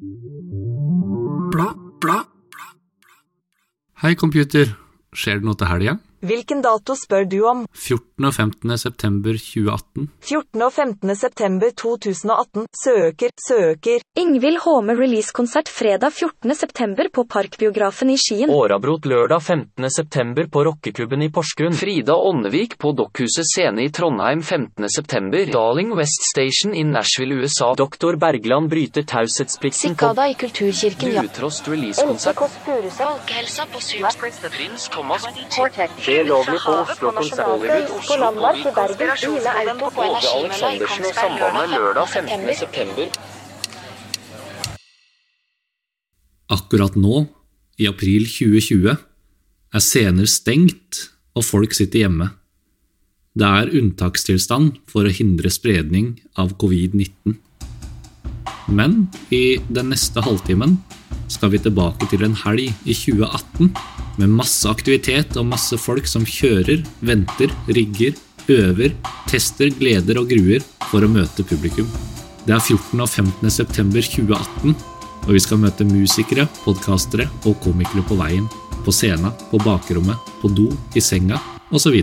Bla, bla. Hei, computer. Skjer det noe til helga? Hvilken dato spør du om? 14. og 15. september 2018. 14. og 15. september 2018. Søker, søker. Ingvild Håme releasekonsert fredag 14. september på Parkbiografen i Skien. Årabrot lørdag 15. september på rockeklubben i Porsgrunn. Frida Åndevik på Dokkhuset scene i Trondheim 15. september. Darling West Station i Nashville, USA. Doktor Bergland bryter taushetsplikten på Sikada i Kulturkirken, ja. Utrost releasekonsert. Folkehelsa på Super. Prins Thomas Skjer lovlig på Oslo konsert. På Landmark i Bergen, Ine Auto på Åge Aleksandersen og Sambandet lørdag 15. september. september. Akkurat nå, i april 2020, er scener stengt og folk sitter hjemme. Det er unntakstilstand for å hindre spredning av covid-19. Men i den neste halvtimen skal vi tilbake til en helg i 2018 med masse aktivitet og masse folk som kjører, venter, rigger, øver, tester, gleder og gruer for å møte publikum. Det er 14. og 15. september 2018, og vi skal møte musikere, podkastere og komikere på veien, på scenen, på bakrommet, på do, i senga osv.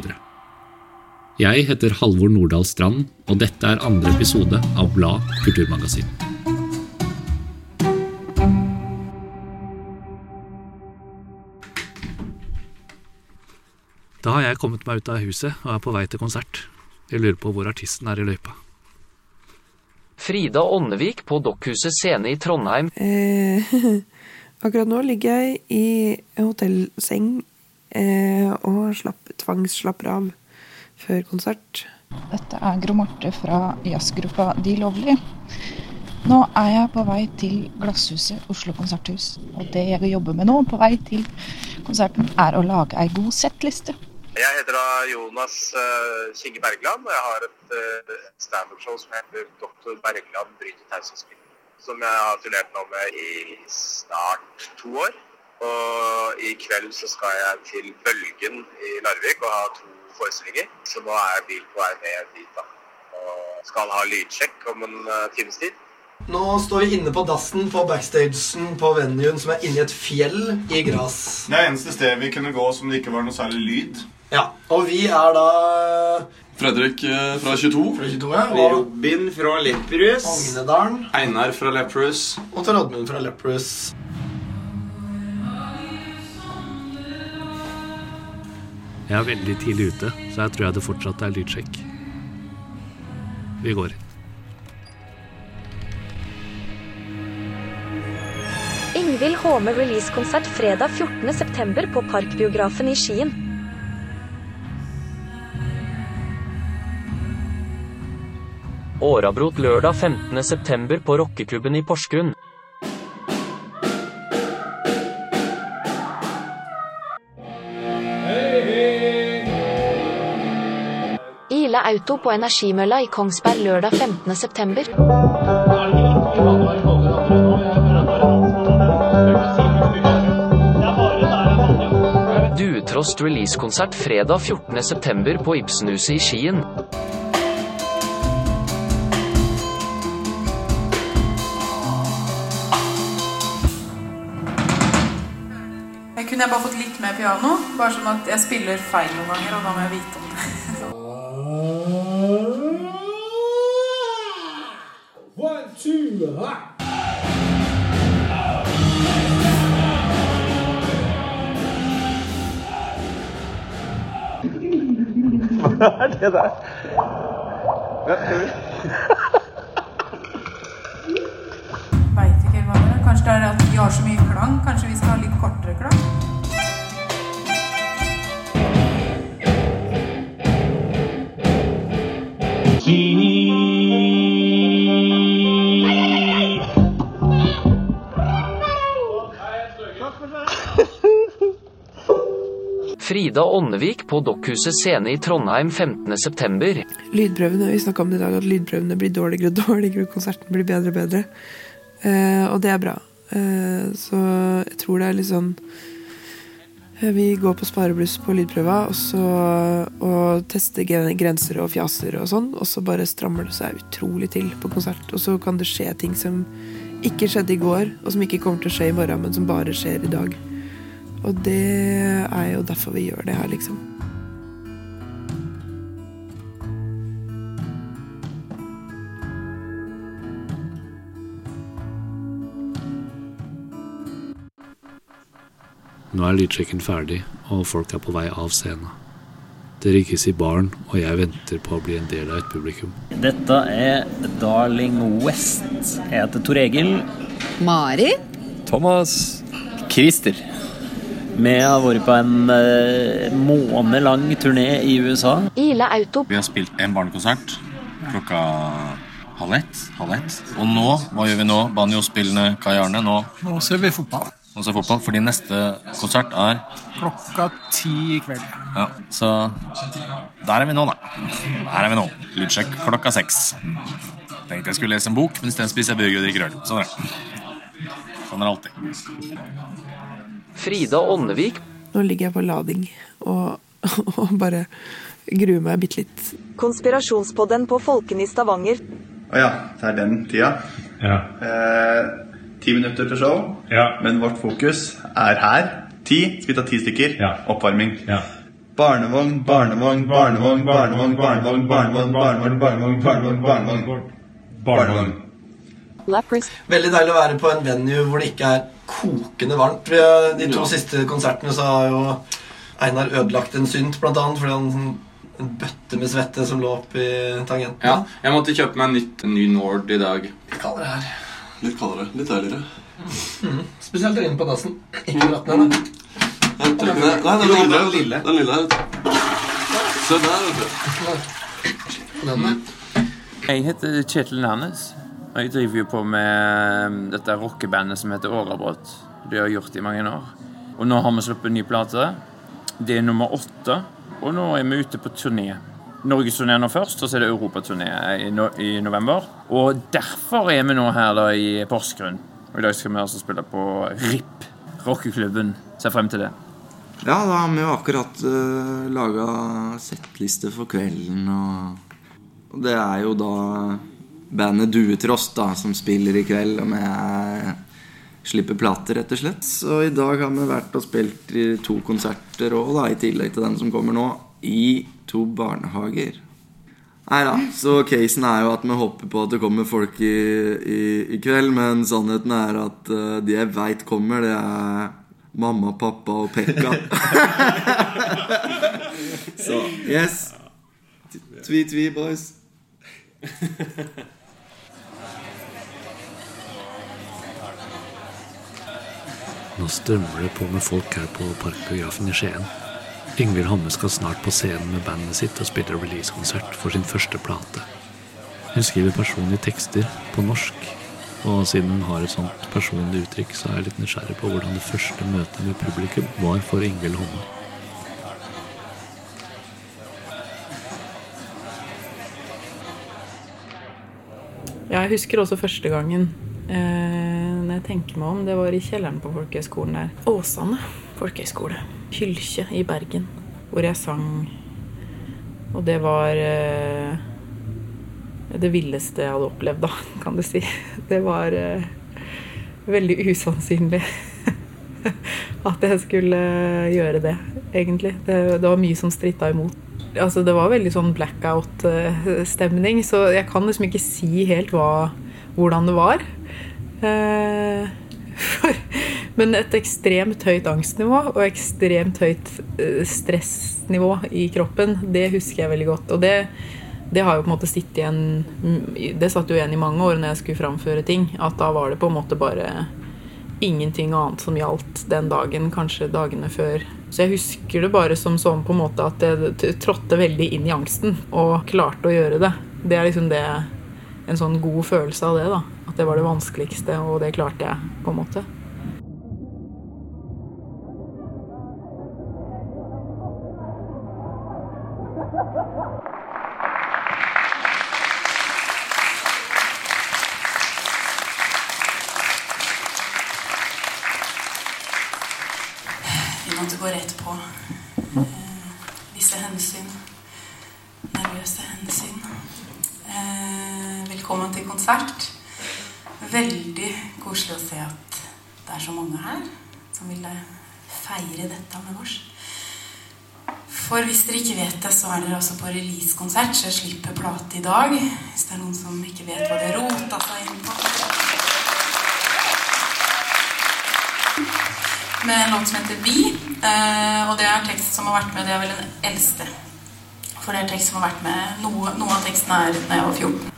Jeg heter Halvor Nordahl Strand, og dette er andre episode av Blad kulturmagasin. Da har jeg kommet meg ut av huset og er på vei til konsert. Jeg lurer på hvor artisten er i løypa. Frida Åndevik på Dokkhuset scene i Trondheim. Eh, akkurat nå ligger jeg i en hotellseng eh, og slapp, tvangsslapper av før konsert. Dette er Gro Marte fra jazzgruppa De Lovlige. Nå er jeg på vei til Glasshuset Oslo konserthus. Og det jeg jobber med nå på vei til konserten, er å lage ei god settliste. Jeg heter da Jonas uh, Kinge Bergland, og jeg har et uh, standup-show som heter Doktor Bergland bryter taushetsplikten. Som jeg har turnert nå med i snart to år. Og i kveld så skal jeg til Bølgen i Larvik og ha to forestillinger. Så nå er jeg bil på vei ned dit, da. Og skal ha lydsjekk om en uh, times tid. Nå står vi inne på dassen på backstagen på venuen som er inni et fjell i gras. Det er eneste sted vi kunne gå som det ikke var noe særlig lyd. Ja, Og vi er da Fredrik eh, fra 22. fra 22, ja, og Robin fra Lepperøs. Agnedalen. Einar fra Lepperøs. og Oddmund fra Leprous. Jeg er veldig tidlig ute, så jeg tror jeg det fortsatt er lydsjekk. Vi går. Ingvild Håme releasekonsert fredag 14. september på Parkbiografen i Skien. Årabrot lørdag 15. september på rockeklubben i Porsgrunn. Ila Auto på Energimølla i Kongsberg lørdag 15. september. Duetrost releasekonsert fredag 14. september på Ibsenhuset i Skien. Kunne jeg bare fått litt mer piano, bare sånn at jeg spiller feil noen ganger, og da må jeg vite om det. One, two, Hva er det Veit hva er. At de har så mye klang. Kanskje vi skal ha litt kortere klang? Frida Ånnevik på Dokkhuset scene i Trondheim 15.9. Lydprøvene, Vi snakka om det i dag, at lydprøvene blir dårligere og dårligere, og konserten blir bedre og bedre. Eh, og det er bra. Eh, så jeg tror det er litt sånn eh, Vi går på sparebluss på lydprøva og, så, og tester grenser og fjaser og sånn, og så bare strammer det seg utrolig til på konsert. Og så kan det skje ting som ikke skjedde i går, og som ikke kommer til å skje i morgen, men som bare skjer i dag. Og det er jo derfor vi gjør det her, liksom. Nå er lydsjekken ferdig, og folk er på vei av scenen. Det rigges i baren, og jeg venter på å bli en del av et publikum. Dette er Darling West. Jeg heter Tor Egil. Mari? Thomas. Christer. Vi har vært på en eh, måned lang turné i USA. Ila Auto. Vi har spilt en barnekonsert klokka halv ett. Halv ett. Og nå, hva gjør vi nå? Banjospillende Kai Arne. Nå Nå ser vi fotball. Nå se fotball, fordi neste konsert er Klokka ti i kveld. Ja, så der er vi nå, da. Der er vi nå. Lydsjekk klokka seks. Tenkte jeg skulle lese en bok, men isteden spiser jeg burger og drikker øl. Sånn er det. Sånn er det alltid. Frida Åndevik. Nå ligger jeg på lading og, og bare gruer meg bitte litt. Konspirasjonspodden på Folken i Stavanger. Å ja, det er den tida. Ja. Eh, ti minutter til show, men vårt fokus er her. Ti. Skal vi ta ti stykker? Oppvarming. Barnevogn, barnevogn, barnevogn, barnevogn, barnevogn, barnevogn, barnevogn, barnevogn, barnevogn, barnevogn. Barnevogn. Veldig deilig å være på en venue hvor det ikke er kokende varmt. De to Ja. siste konsertene så har jo Einar ødelagt en synt, blant annet, fordi han en bøtte med svette som lå opp i tangenten. Ja, jeg måtte kjøpe meg en ny Nord i dag. Hva kaller det her. Litt kaldere. Litt deiligere. Mm. Spesielt der inne på dassen. Ikke dratt ned, da. Nei, den lille. Den lille. Den lille. Se der, vet du. Jeg heter Kjetil Nærnes. Og jeg driver jo på med um, dette rockebandet som heter Årabrot. Det har jeg gjort i mange år. Og nå har vi sluppet en ny plate. Det er nummer åtte. Og nå er vi ute på turné. Norgesturné nå først, og så er det europaturné i, no i november. Og derfor er vi nå her da i Porsgrunn. Og i dag skal vi altså spille på RIP, rockeklubben. Ser frem til det. Ja, da har vi jo akkurat uh, laga settliste for kvelden, og, og det er jo da bandet Duetrost da, som spiller i kveld, og vi er, slipper plater, rett og slett. Så i dag har vi vært og spilt i to konserter òg, i tillegg til den som kommer nå, i to barnehager. Nei da, så casen er jo at vi håper på at det kommer folk i, i, i kveld, men sannheten er at uh, de jeg veit kommer, det er mamma, pappa og Pekka. så yes. Tvi-tvi, boys. Nå strømmer det på med folk her på Parkbiografen i Skien. Ingvild Homme skal snart på scenen med bandet sitt og spille releasekonsert for sin første plate. Hun skriver personlige tekster på norsk, og siden hun har et sånt personlig uttrykk, så er jeg litt nysgjerrig på hvordan det første møtet med publikum var for Ingvild Homme. Ja, jeg husker også første gangen. Eh, når jeg tenker meg om, det var i kjelleren på folkehøgskolen der. Åsane folkehøgskole. Hylkje i Bergen. Hvor jeg sang. Og det var eh, det villeste jeg hadde opplevd, da, kan du si. Det var eh, veldig usannsynlig at jeg skulle gjøre det, egentlig. Det, det var mye som stritta imot. Altså, det var veldig sånn blackout-stemning, så jeg kan liksom ikke si helt hva, hvordan det var. Eh, men et ekstremt høyt angstnivå og ekstremt høyt eh, stressnivå i kroppen, det husker jeg veldig godt. Og det, det har jo på en måte sittet igjen Det satt jo igjen i mange år når jeg skulle framføre ting. At da var det på en måte bare ingenting annet som gjaldt den dagen, kanskje dagene før. Så jeg husker det bare som sånn på en måte at jeg trådte veldig inn i angsten og klarte å gjøre det. Det er liksom det En sånn god følelse av det, da. At det var det vanskeligste, og det klarte jeg, på en måte. Vi måtte gå rett på eh, visse hensyn. Nervøse hensyn. Eh, velkommen til konsert. Veldig koselig å se at det er så mange her som ville feire dette med oss. For hvis dere ikke vet det, så er dere også releasekonsert, så jeg slipper plate i dag. Hvis det er noen som ikke vet hva de har rota seg inn på. Med en låt som heter Vi. Eh, og det er tekst som har vært med, det er vel den eldste. For det er tekst som har vært med Noe, noe av teksten er da jeg var 14.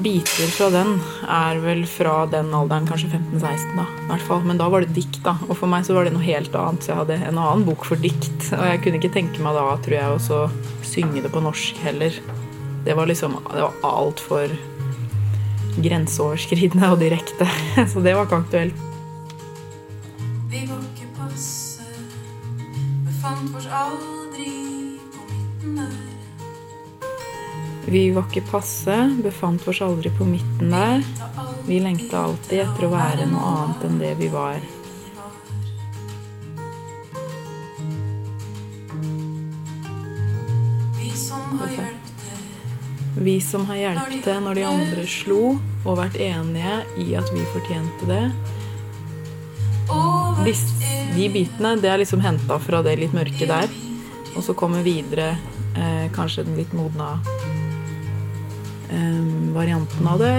Biter fra den er vel fra den alderen, kanskje 15-16, da. I hvert fall. Men da var det dikt, da. Og for meg så var det noe helt annet. Så jeg hadde en annen bok for dikt. Og jeg kunne ikke tenke meg da, tror jeg, også synge det på norsk heller. Det var liksom Det var altfor grenseoverskridende og direkte. Så det var ikke aktuelt. Vi var ikke passe, befant oss aldri på midten der. Vi lengta alltid etter å være noe annet enn det vi var. Vi som har hjulpet til når de andre slo, og vært enige i at vi fortjente det. Dis, de bitene det er liksom henta fra det litt mørke der. Og så kommer videre eh, kanskje den litt modna eh, varianten av det.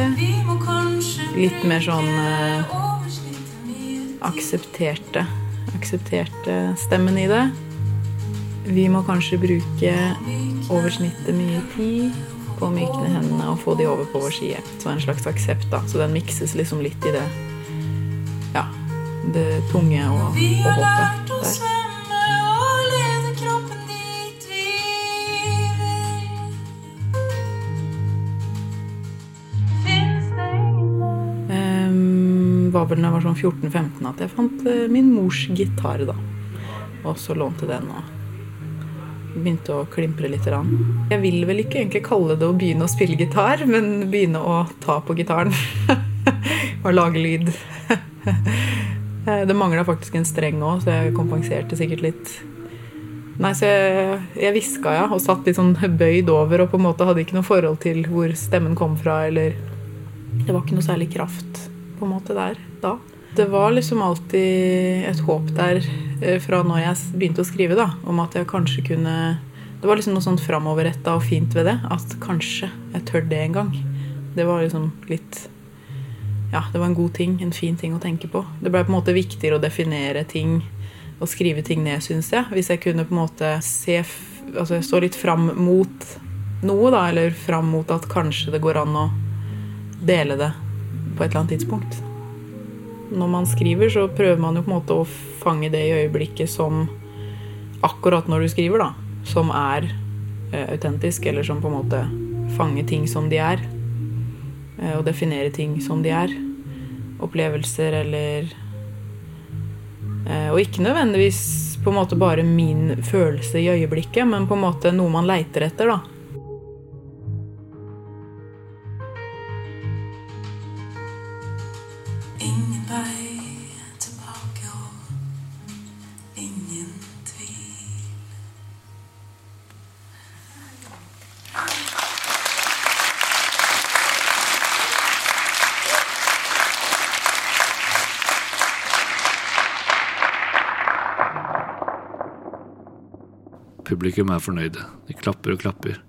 Litt mer sånn eh, aksepterte Aksepterte stemmen i det. Vi må kanskje bruke over snittet mye tid på å mykne hendene og få de over på vår side. Så en slags aksept, da. Så den mikses liksom litt i det Ja, det tunge og, og håpet der. Var vel da jeg var sånn 14-15 at jeg fant eh, min mors gitar, da. Og så lånte den og begynte å klimpre litt. Jeg vil vel ikke egentlig kalle det å begynne å spille gitar, men begynne å ta på gitaren. og lage lyd. Det mangla faktisk en streng òg, så jeg kompenserte sikkert litt. Nei, så jeg, jeg hviska, ja, og satt litt sånn bøyd over og på en måte hadde ikke noe forhold til hvor stemmen kom fra, eller Det var ikke noe særlig kraft på en måte der da. Det var liksom alltid et håp der eh, fra når jeg begynte å skrive, da, om at jeg kanskje kunne Det var liksom noe sånt framoverretta og fint ved det. At kanskje jeg tør det en gang. Det var liksom litt Ja, det var en god ting. En fin ting å tenke på. Det ble på en måte viktigere å definere ting og skrive ting ned, syns jeg. Hvis jeg kunne på en måte se Altså jeg stå litt fram mot noe, da. Eller fram mot at kanskje det går an å dele det på et eller annet tidspunkt. Når man skriver, så prøver man jo på en måte å fange det i øyeblikket som akkurat når du skriver, da. Som er eh, autentisk, eller som på en måte fanger ting som de er. Eh, og definere ting som de er. Opplevelser eller eh, Og ikke nødvendigvis på en måte bare min følelse i øyeblikket, men på en måte noe man leiter etter, da. Publikum er fornøyde. De klapper og klapper.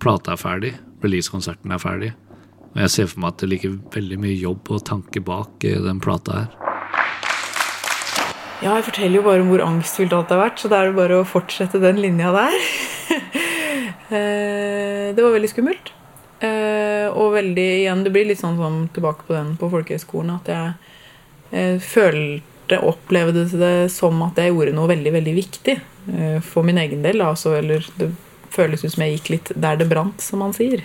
Plata er ferdig, releasekonserten er ferdig. Og jeg ser for meg at det ligger veldig mye jobb og tanke bak eh, den plata her. Ja, jeg forteller jo bare om hvor angstfylt alt har vært, så da er det bare å fortsette den linja der. Eh, det var veldig skummelt. Eh, Og veldig igjen, det blir litt sånn som tilbake på den på folkehøyskolen, at jeg eh, følte, opplevde det som at jeg gjorde noe veldig, veldig viktig. eh, For min egen del, altså. Eller det føles ut som jeg gikk litt der det brant, som man sier.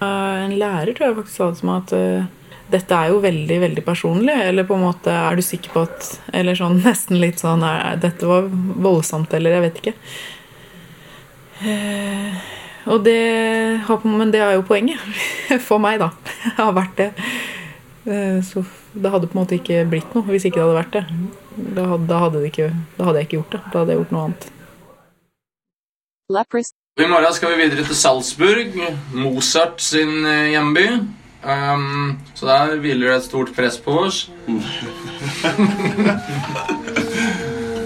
Eh, En lærer tror jeg faktisk sa det som at eh, dette er jo veldig, veldig personlig. Eller på en måte, er du sikker på at Eller sånn nesten litt sånn er, Dette var voldsomt, eller jeg vet ikke. Eh, og det Men det er jo poenget. For meg, da. Det Har vært det. Eh, Så det hadde på en måte ikke blitt noe hvis ikke det hadde vært det. Da hadde, da hadde, det ikke, da hadde jeg ikke gjort det. Da hadde jeg gjort noe annet. I morgen skal vi videre til Salzburg, Mozart sin eh, hjemby. Um, så der hviler det et stort press på oss.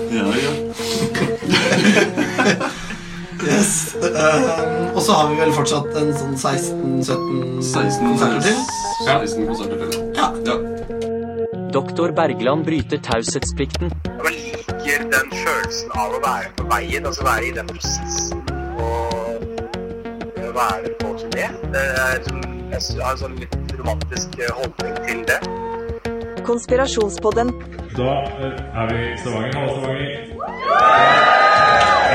Ja, ja. yes. eh, og så har vi vel fortsatt en sånn 16-17 konserter til. 16 konserter til. Ja. Doktor Bergland bryter taushetsplikten. Man liker den følelsen av å være på veien, altså være i den prosessen og være på turné. Det sånn, jeg har en sånn litt romantisk eh, holdning til det. Konspirasjonspodden. Da eh, er vi i Stavanger. Hallo, Stavanger.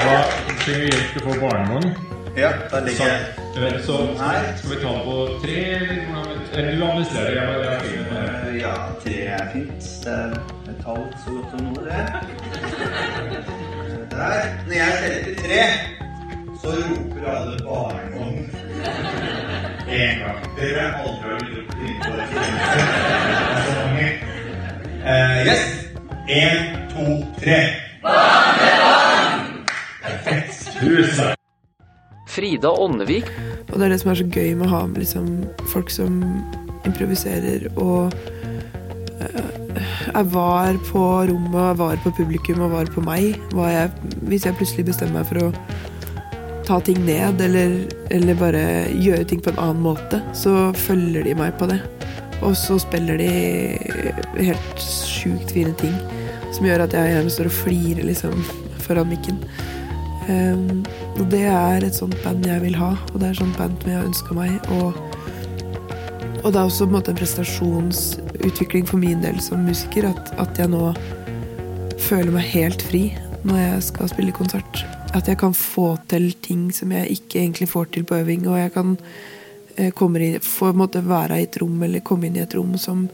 Da trenger vi hjelp til å få barnevogn. Ja, der ligger jeg. Så, eh, så skal vi ta den på tre, eller hvordan du administrerer jeg må- jeg det. Eh, Ja, tre er fint. Det er et tall så godt som noe, det. Der. Når jeg teller til tre, så roper alle barnevogn. En gang. Dere har aldri har ropt innenfor et uh, Yes. En, to, tre. Perfekt. Takk. Frida Ånnevik Og det er det som er så gøy med å ha med liksom, folk som improviserer og jeg er var på rommet, var på publikum og var på meg. Var jeg, hvis jeg plutselig bestemmer meg for å ta ting ned eller, eller bare gjøre ting på en annen måte, så følger de meg på det. Og så spiller de helt sjukt fine ting som gjør at jeg gjerne står og flirer liksom foran mikken. Um, og det er et sånt band jeg vil ha, og det er et sånt band jeg har ønska meg. Og, og det er også en en prestasjonsutvikling for min del som musiker at, at jeg nå føler meg helt fri når jeg skal spille konsert. At jeg kan få til ting som jeg ikke egentlig får til på øving, og jeg kan eh, i, få måte være i et rom eller komme inn i et rom som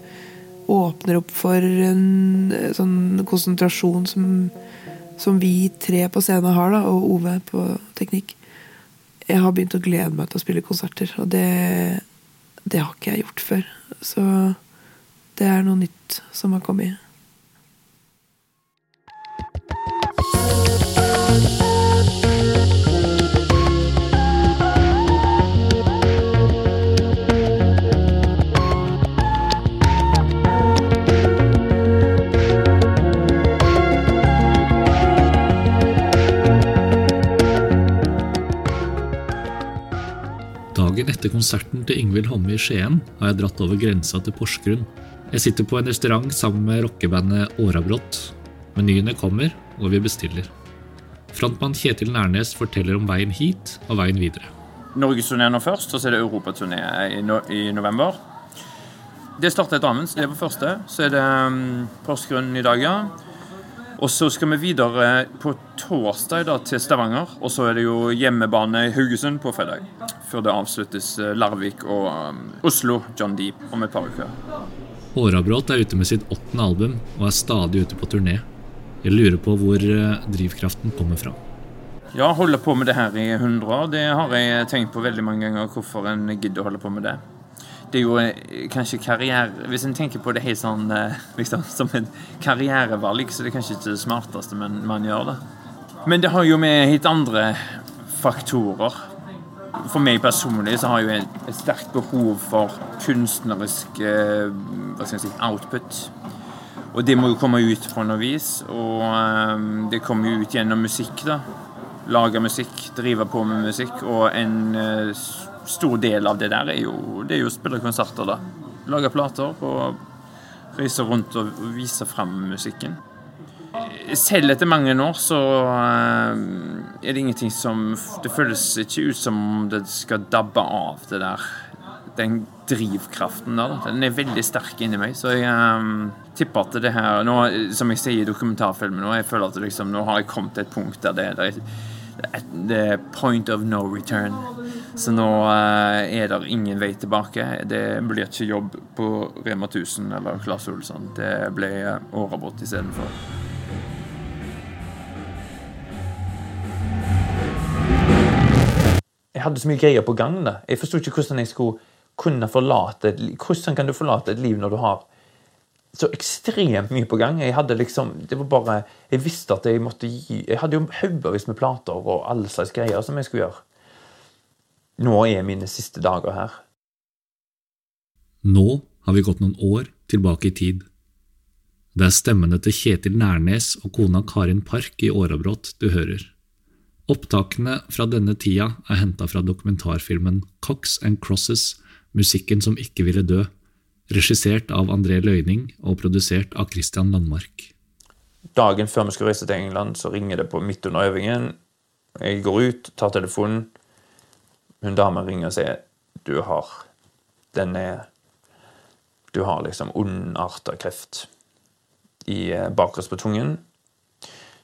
åpner opp for en eh, sånn konsentrasjon som som vi tre på scenen har, da, og Ove på teknikk. Jeg har begynt å glede meg til å spille konserter, og det, det har ikke jeg gjort før. Så det er noe nytt som har kommet. Konserten til Yngvild Homme i Skien har jeg dratt over grensa til Porsgrunn. Jeg sitter på en restaurant sammen med rockebandet Årabrott. Menyene kommer, og vi bestiller. Frontmann Kjetil Nærnes forteller om veien hit og veien videre. Norgesturné nå først, og så er det europaturné i, no i november. Det starter i Drammen, så det var første. Så er det um, Porsgrunn i dag, ja. Og så skal vi videre på torsdag da, til Stavanger. Og så er det jo hjemmebane i Haugesund på fredag. Før det avsluttes eh, Larvik og um, Oslo, John Deep om et par uker. Hårabråt er ute med sitt åttende album og er stadig ute på turné. Jeg lurer på hvor eh, drivkraften kommer fra. Ja, holde på med det her i 100 år, det har jeg tenkt på veldig mange ganger. Hvorfor en gidder å holde på med det. Det er jo eh, kanskje karriere Hvis en tenker på det helt sånn eh, liksom, som et karrierevalg, så det er kanskje ikke det smarteste, man, man gjør det. Men det har jo med helt andre faktorer. For meg personlig så har jeg et, et sterkt behov for kunstnerisk eh, hva skal jeg si, output. Og det må jo komme ut på noe vis. Og det kommer jo ut gjennom musikk, da. Lage musikk, drive på med musikk. Og en stor del av det der er jo, det er jo å spille konserter, da. Lage plater og reise rundt og vise fram musikken. Selv etter mange år så eh, er det ingenting som Det føles ikke ut som det skal dabbe av, det der. Den drivkraften der. Den er veldig sterk inni meg. Så jeg um, tipper at det her nå, Som jeg sier i dokumentarfilmen, nå, jeg føler at liksom, nå har jeg kommet til et punkt der det, det, det point of no return. Så nå eh, er det ingen vei tilbake. Det blir ikke jobb på Rema 1000 eller Claes Olsson. Det ble Årabrott istedenfor. Jeg hadde så mye greier på gang. da. Jeg forsto ikke hvordan jeg skulle kunne forlate et liv. Hvordan kan du forlate et liv når du har så ekstremt mye på gang? Jeg hadde liksom, det var bare, jeg visste at jeg måtte gi Jeg hadde jo haugevis med plater og alle slags greier som jeg skulle gjøre. Nå er mine siste dager her. Nå har vi gått noen år tilbake i tid. Det er stemmene til Kjetil Nærnes og kona Karin Park i Årabrått du hører. Opptakene fra denne tida er henta fra dokumentarfilmen Cox and Crosses Musikken som ikke ville dø, regissert av André Løyning og produsert av Christian Landmark. Dagen før vi skal reise til England, så ringer det på midt under øvingen. Jeg går ut, tar telefonen. Hun damen ringer og sier du har Den er Du har liksom ondarta kreft i eh, bakerst på tungen.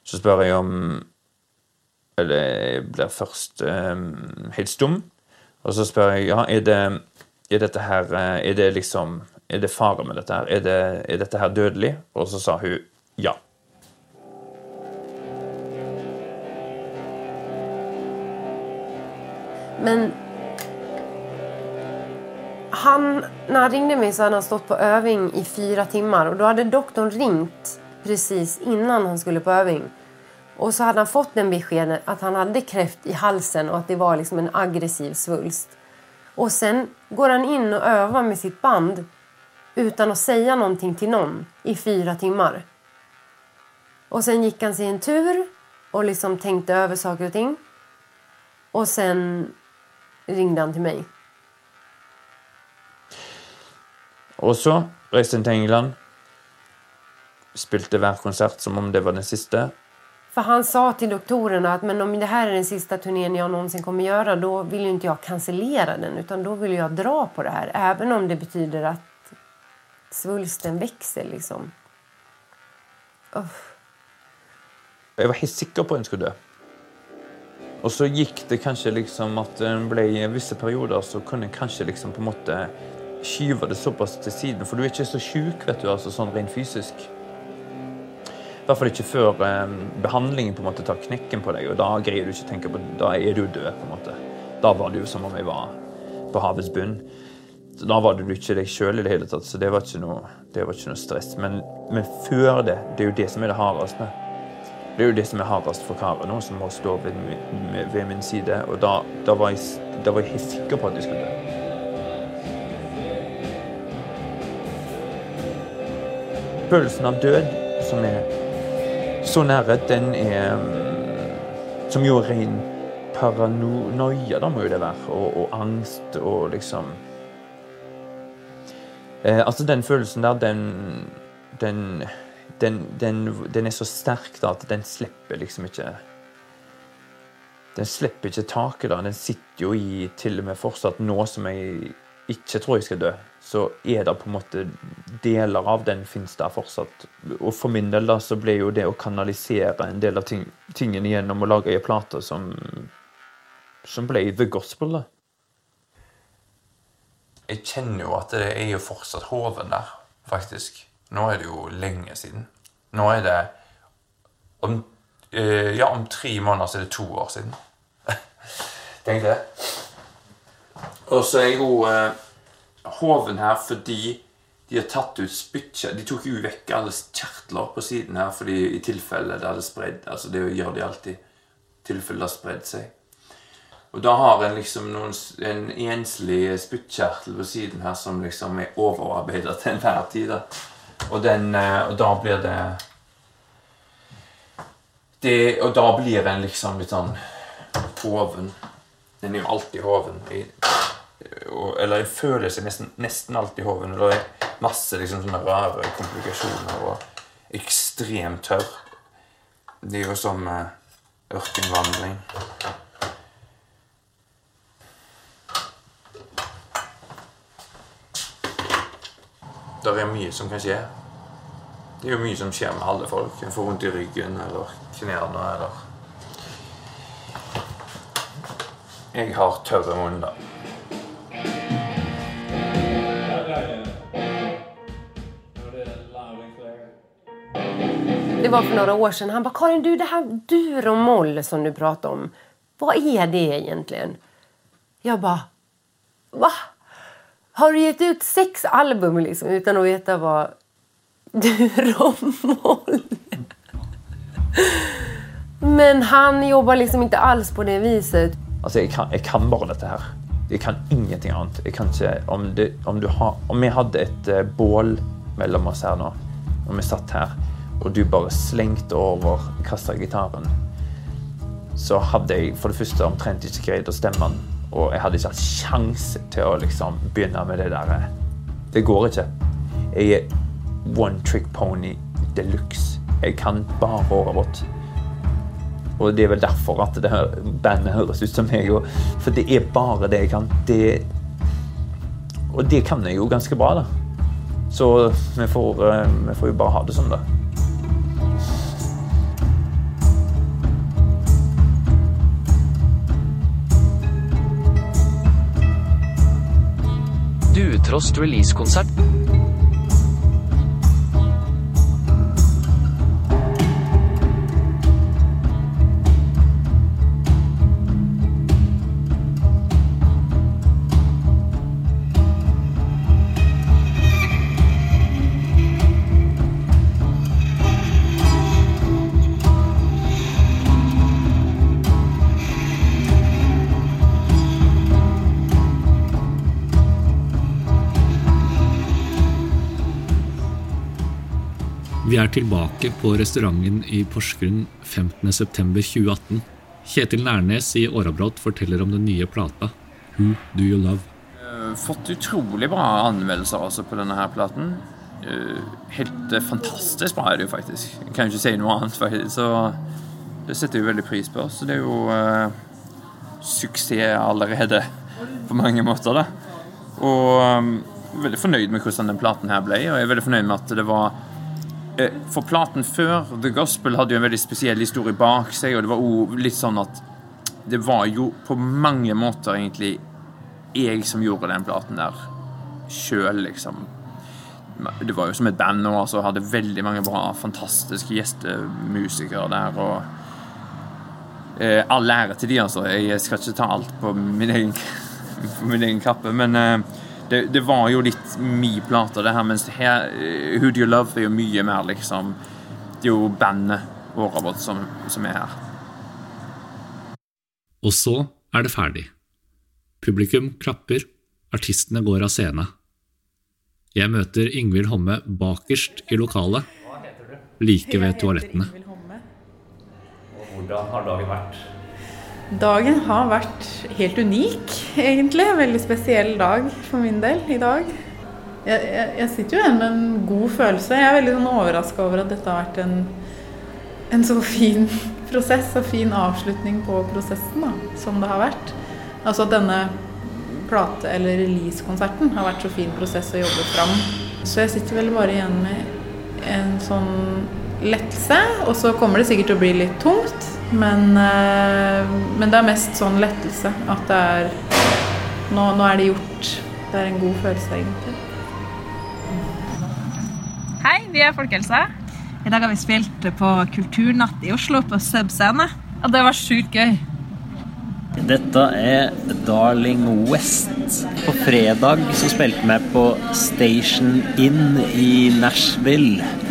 Så spør jeg om Eller jeg blir først um, helt stum. Og så spør jeg ja, er det er dette her eh, Er det liksom Er det fare med dette her? Er, det, er dette her dødelig? Og så sa hun ja. Men han, när han ringde mig så hade han stått på övning i fyra timmar och då hade doktorn ringt precis innan han skulle på övning. Och så hade han fått den beskeden att han hade kräft i halsen och att det var liksom en aggressiv svulst. Och sen går han in och övar med sitt band utan att säga någonting till någon i fyra timmar. Och sen gick han sig en tur och liksom tänkte över saker och ting. Och sen ringde han till mig. Og så reiste han til England. Spilte hver konsert som om det var den siste. För han sa till doktorerna att men om det här är den sista turnén jag någonsin kommer göra då vill ju inte jag cancellera den utan då vill jag dra på det här. Även om det betyder att svulsten växer liksom. Uff. Jeg var helt sikker på at hun skulle dø. Og så gikk det kanskje liksom at en ble i visse perioder så kunne en kanskje liksom på en måte skyve det såpass til siden. For du er ikke så sjuk, vet du, altså sånn rent fysisk. I hvert fall ikke før eh, behandlingen på en måte tar knekken på deg, og da greier du ikke å tenke på Da er du død, på en måte. Da var du som om jeg var på havets bunn. Da var du ikke deg sjøl i det hele tatt, så det var ikke noe, det var ikke noe stress. Men, men før det, det er jo det som er det hardeste. Det er jo det som er hardest for Karen nå, som må stå ved, ved min side. Og da, da, var jeg, da var jeg helt sikker på at jeg skulle dø. Følelsen av død som er så nære, den er mm, Som jo er ren paranoia, da må jo det være. Og, og angst og liksom eh, Altså, den følelsen der, den den, den, den den er så sterk da at den slipper liksom ikke Den slipper ikke taket. da, Den sitter jo i til og med fortsatt nå som jeg ikke tror jeg skal dø. Så er det på en måte deler av den fins der fortsatt. Og for min del da, så ble jo det å kanalisere en del av ting, tingene gjennom å lage ei plate som, som ble The Gospel. da. Jeg kjenner jo at det er jo fortsatt hoven der, faktisk. Nå er det jo lenge siden. Nå er det om, eh, Ja, om tre måneder så er det to år siden. Tenk det. Og så er jo eh, hoven her fordi de har tatt ut spytkjertler. De tok jo vekk alle kjertler på siden her fordi i tilfelle det hadde spredd Altså det gjør de alltid. I tilfelle det har spredd seg. Og da har en liksom noen, en enslig spyttkjertel på siden her som liksom er overarbeidet til enhver tid. Da. Og, den, eh, og da blir det, det Og da blir den liksom litt sånn hoven. Den er jo alltid hoven. Eller jeg føler seg nesten, nesten alltid hoven. Og det er masse liksom sånne rare komplikasjoner og ekstremt tørr. Det er jo som uh, ørkenvandring. Det er mye som kan skje. Det er jo mye som skjer med alle folk. En får vondt i ryggen eller knærne eller Jeg har tørre munner. Det var for noen år siden. Han ba, Karin du det her dur og moll som du prater om. hva er det egentlig?' Jeg bare va? Har du gett ut sex album liksom utan å vite hva du och? Men han jobber liksom ikke alls på det viset. Altså, jeg kan, jeg kan bare dette her. Jeg kan ingenting annet. Jeg kan ikke, om, det, om, har, om vi hadde et uh, bål mellom oss her nå, og vi satt her, og du bare slengte over, kasta gitaren, så hadde jeg for det første omtrent ikke greid å stemme den. Og jeg hadde ikke hatt sjanse til å liksom begynne med det der. Det går ikke. Jeg er one trick pony de luxe. Jeg kan bare årerått. Og det er vel derfor at det her bandet høres ut som meg. For det er bare det jeg kan. Det, og det kan jeg jo ganske bra, da. Så vi får, eh, vi får jo bare ha det sånn, da. Duetrost releasekonsert. Er tilbake på restauranten i Porsgrunn 15.9.2018. Kjetil Nærnes i Årabrot forteller om den nye plata Who Do You Love? Eh, Fått utrolig bra anmeldelser altså på denne her platen. Eh, Helt eh, fantastisk bra er det jo faktisk. Jeg kan ikke si noe annet, faktisk. Så det setter jeg veldig pris på. Så det er jo uh, suksess allerede på mange måter, da. Og um, veldig fornøyd med hvordan den platen her ble, og jeg er veldig fornøyd med at det var For platen før, The Gospel, hadde jo en veldig spesiell historie bak seg, og det var jo litt sånn at det var jo på mange måter egentlig jeg som gjorde den platen der sjøl, liksom. Det var jo som et band og altså, hadde veldig mange bra, fantastiske gjestemusikere der. og eh, All ære til de, altså. Jeg skal ikke ta alt på min egen, på min egen kappe, men eh, det, det var jo litt mi plate, det her. Mens her, eh, Who Do You Love er jo mye mer liksom Det er jo bandet Årabrot som, som er her. Og så er det ferdig. Publikum klapper, artistene går av scenen. Jeg møter Ingvild Homme bakerst i lokalet, like ved toalettene. Hvordan har dagen vært? Dagen har vært helt unik, egentlig. Veldig spesiell dag for min del i dag. Jeg, jeg, jeg sitter jo igjen med en god følelse. Jeg er veldig sånn overraska over at dette har vært en, en så fin prosess og fin avslutning på prosessen da, som det har vært. Altså at denne plate- eller release-konserten har vært så fin prosess å jobbe fram. Så jeg sitter vel bare igjen med en sånn lettelse. Og så kommer det sikkert til å bli litt tungt, men, eh, men det er mest sånn lettelse. At det er nå, nå er det gjort. Det er en god følelse, egentlig. Hei, vi er Folkehelsa. I dag har vi spilt på Kulturnatt i Oslo på Sub Scene. Og det var sjukt gøy. Dette er Darling West. På fredag så spilte vi på Station Inn i Nashville.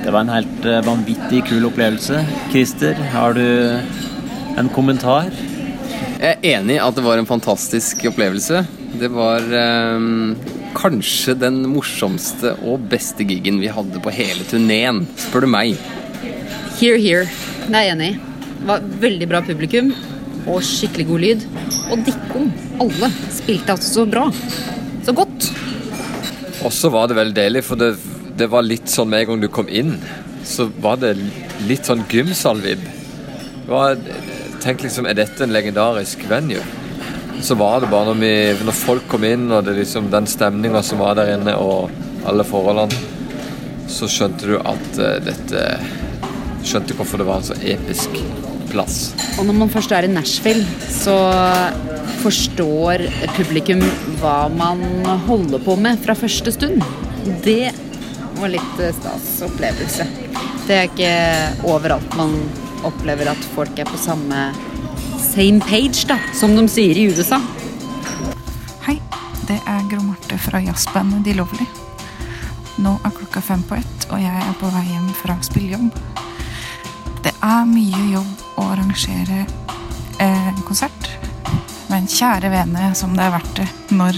Det var en helt eh, vanvittig kul opplevelse. Christer, har du en kommentar? Jeg er enig i at det var en fantastisk opplevelse. Det var eh, kanskje den morsomste og beste gigen vi hadde på hele turneen, spør du meg. Here, here. Det er jeg enig i. Det var veldig bra publikum og skikkelig god lyd. Og Dikkom, alle, spilte altså så bra. Så godt. Og så var det veldig deilig, for det, det var litt sånn med en gang du kom inn, så var det litt sånn gymsal-vib. Tenk liksom, er dette en legendarisk venue? Så var det bare når, vi, når folk kom inn, og det liksom, den stemninga som var der inne, og alle forholdene, så skjønte du at uh, dette Skjønte hvorfor det var en så episk plass. Og når man først er i Nashville, så forstår publikum hva man holder på med fra første stund. Det var litt eh, stas opplevelse. Det er ikke overalt man opplever at folk er på samme same page, da, som de sier i USA. Hei, det er Gro Marte fra jazzbandet De Lovely. Nå er klokka fem på ett, og jeg er på vei hjem fra spillejobb. Det er mye jobb å arrangere eh, en konsert, men en kjære vene som det er verdt det når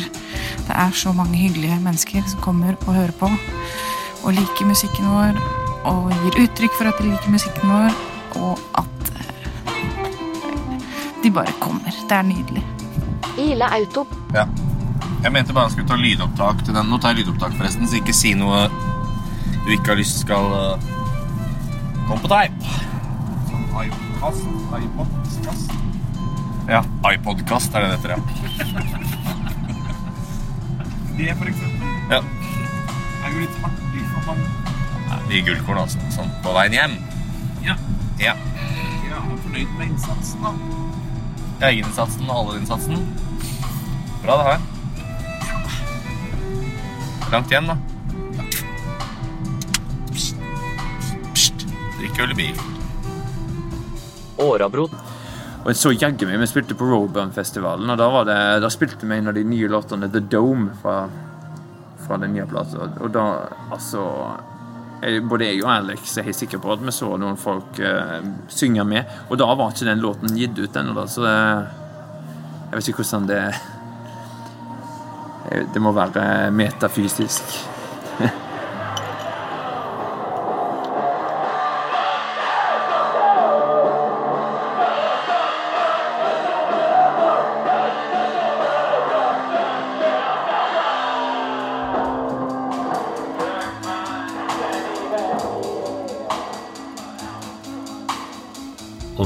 det er så mange hyggelige mennesker som kommer og hører på og liker musikken vår og gir uttrykk for at de liker musikken vår, og at eh, de bare kommer. Det er nydelig. Ile Auto. Ja. Jeg mente bare han skulle ta lydopptak til den. Nå tar jeg lydopptak, forresten, så ikke si noe du ikke har lyst skal uh, komme på teip. Sånn iPodkast. iPodkast. Ja, iPodkast er det det heter, ja. Det, for eksempel. ja. Er jo litt hardt man Mye gullkorn, altså. Sånn på veien hjem. Ja. Ja. Jeg er fornøyd med innsatsen, da. Egeninnsatsen og allerinnsatsen. Bra, det her. Langt igjen, da. Psst. Drikk øl i bil. Årabrot. Og jeg så jaggu meg vi spilte på Roburn-festivalen, og da, var det, da spilte vi en av de nye låtene, The Dome, fra, fra den nye plata. Og da, altså Både jeg og Alex er helt sikre på at vi så noen folk uh, synge med, og da var ikke den låten gitt ut ennå, da, så det, jeg vet ikke hvordan det Det må være metafysisk.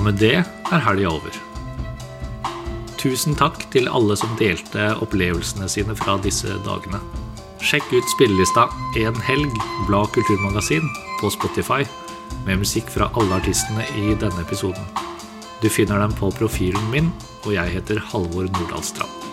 Med det er helga over. Tusen takk til alle som delte opplevelsene sine fra disse dagene. Sjekk ut spillelista En helg, Blad kulturmagasin, på Spotify, med musikk fra alle artistene i denne episoden. Du finner dem på profilen min, og jeg heter Halvor Nordahlstrand.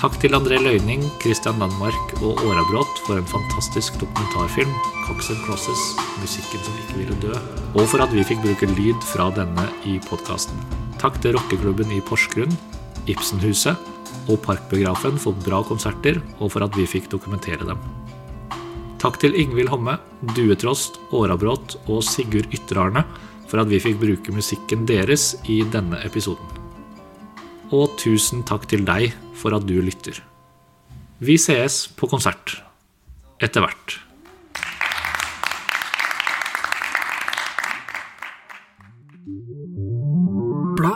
Takk til André Løyning, Christian Landmark og Årabrot for en fantastisk dokumentarfilm, Cox and Crosses, musikken som ikke ville dø, og for at vi fikk bruke lyd fra denne i podkasten. Takk til rockeklubben i Porsgrunn, Ibsenhuset og Parkbiografen for bra konserter, og for at vi fikk dokumentere dem. Takk til Ingvild Homme, Duetrost, Årabrot og Sigurd Ytterarne for at vi fikk bruke musikken deres i denne episoden. Og tusen takk til deg for at du lytter. Vi sees på konsert. Etter hvert. Bla,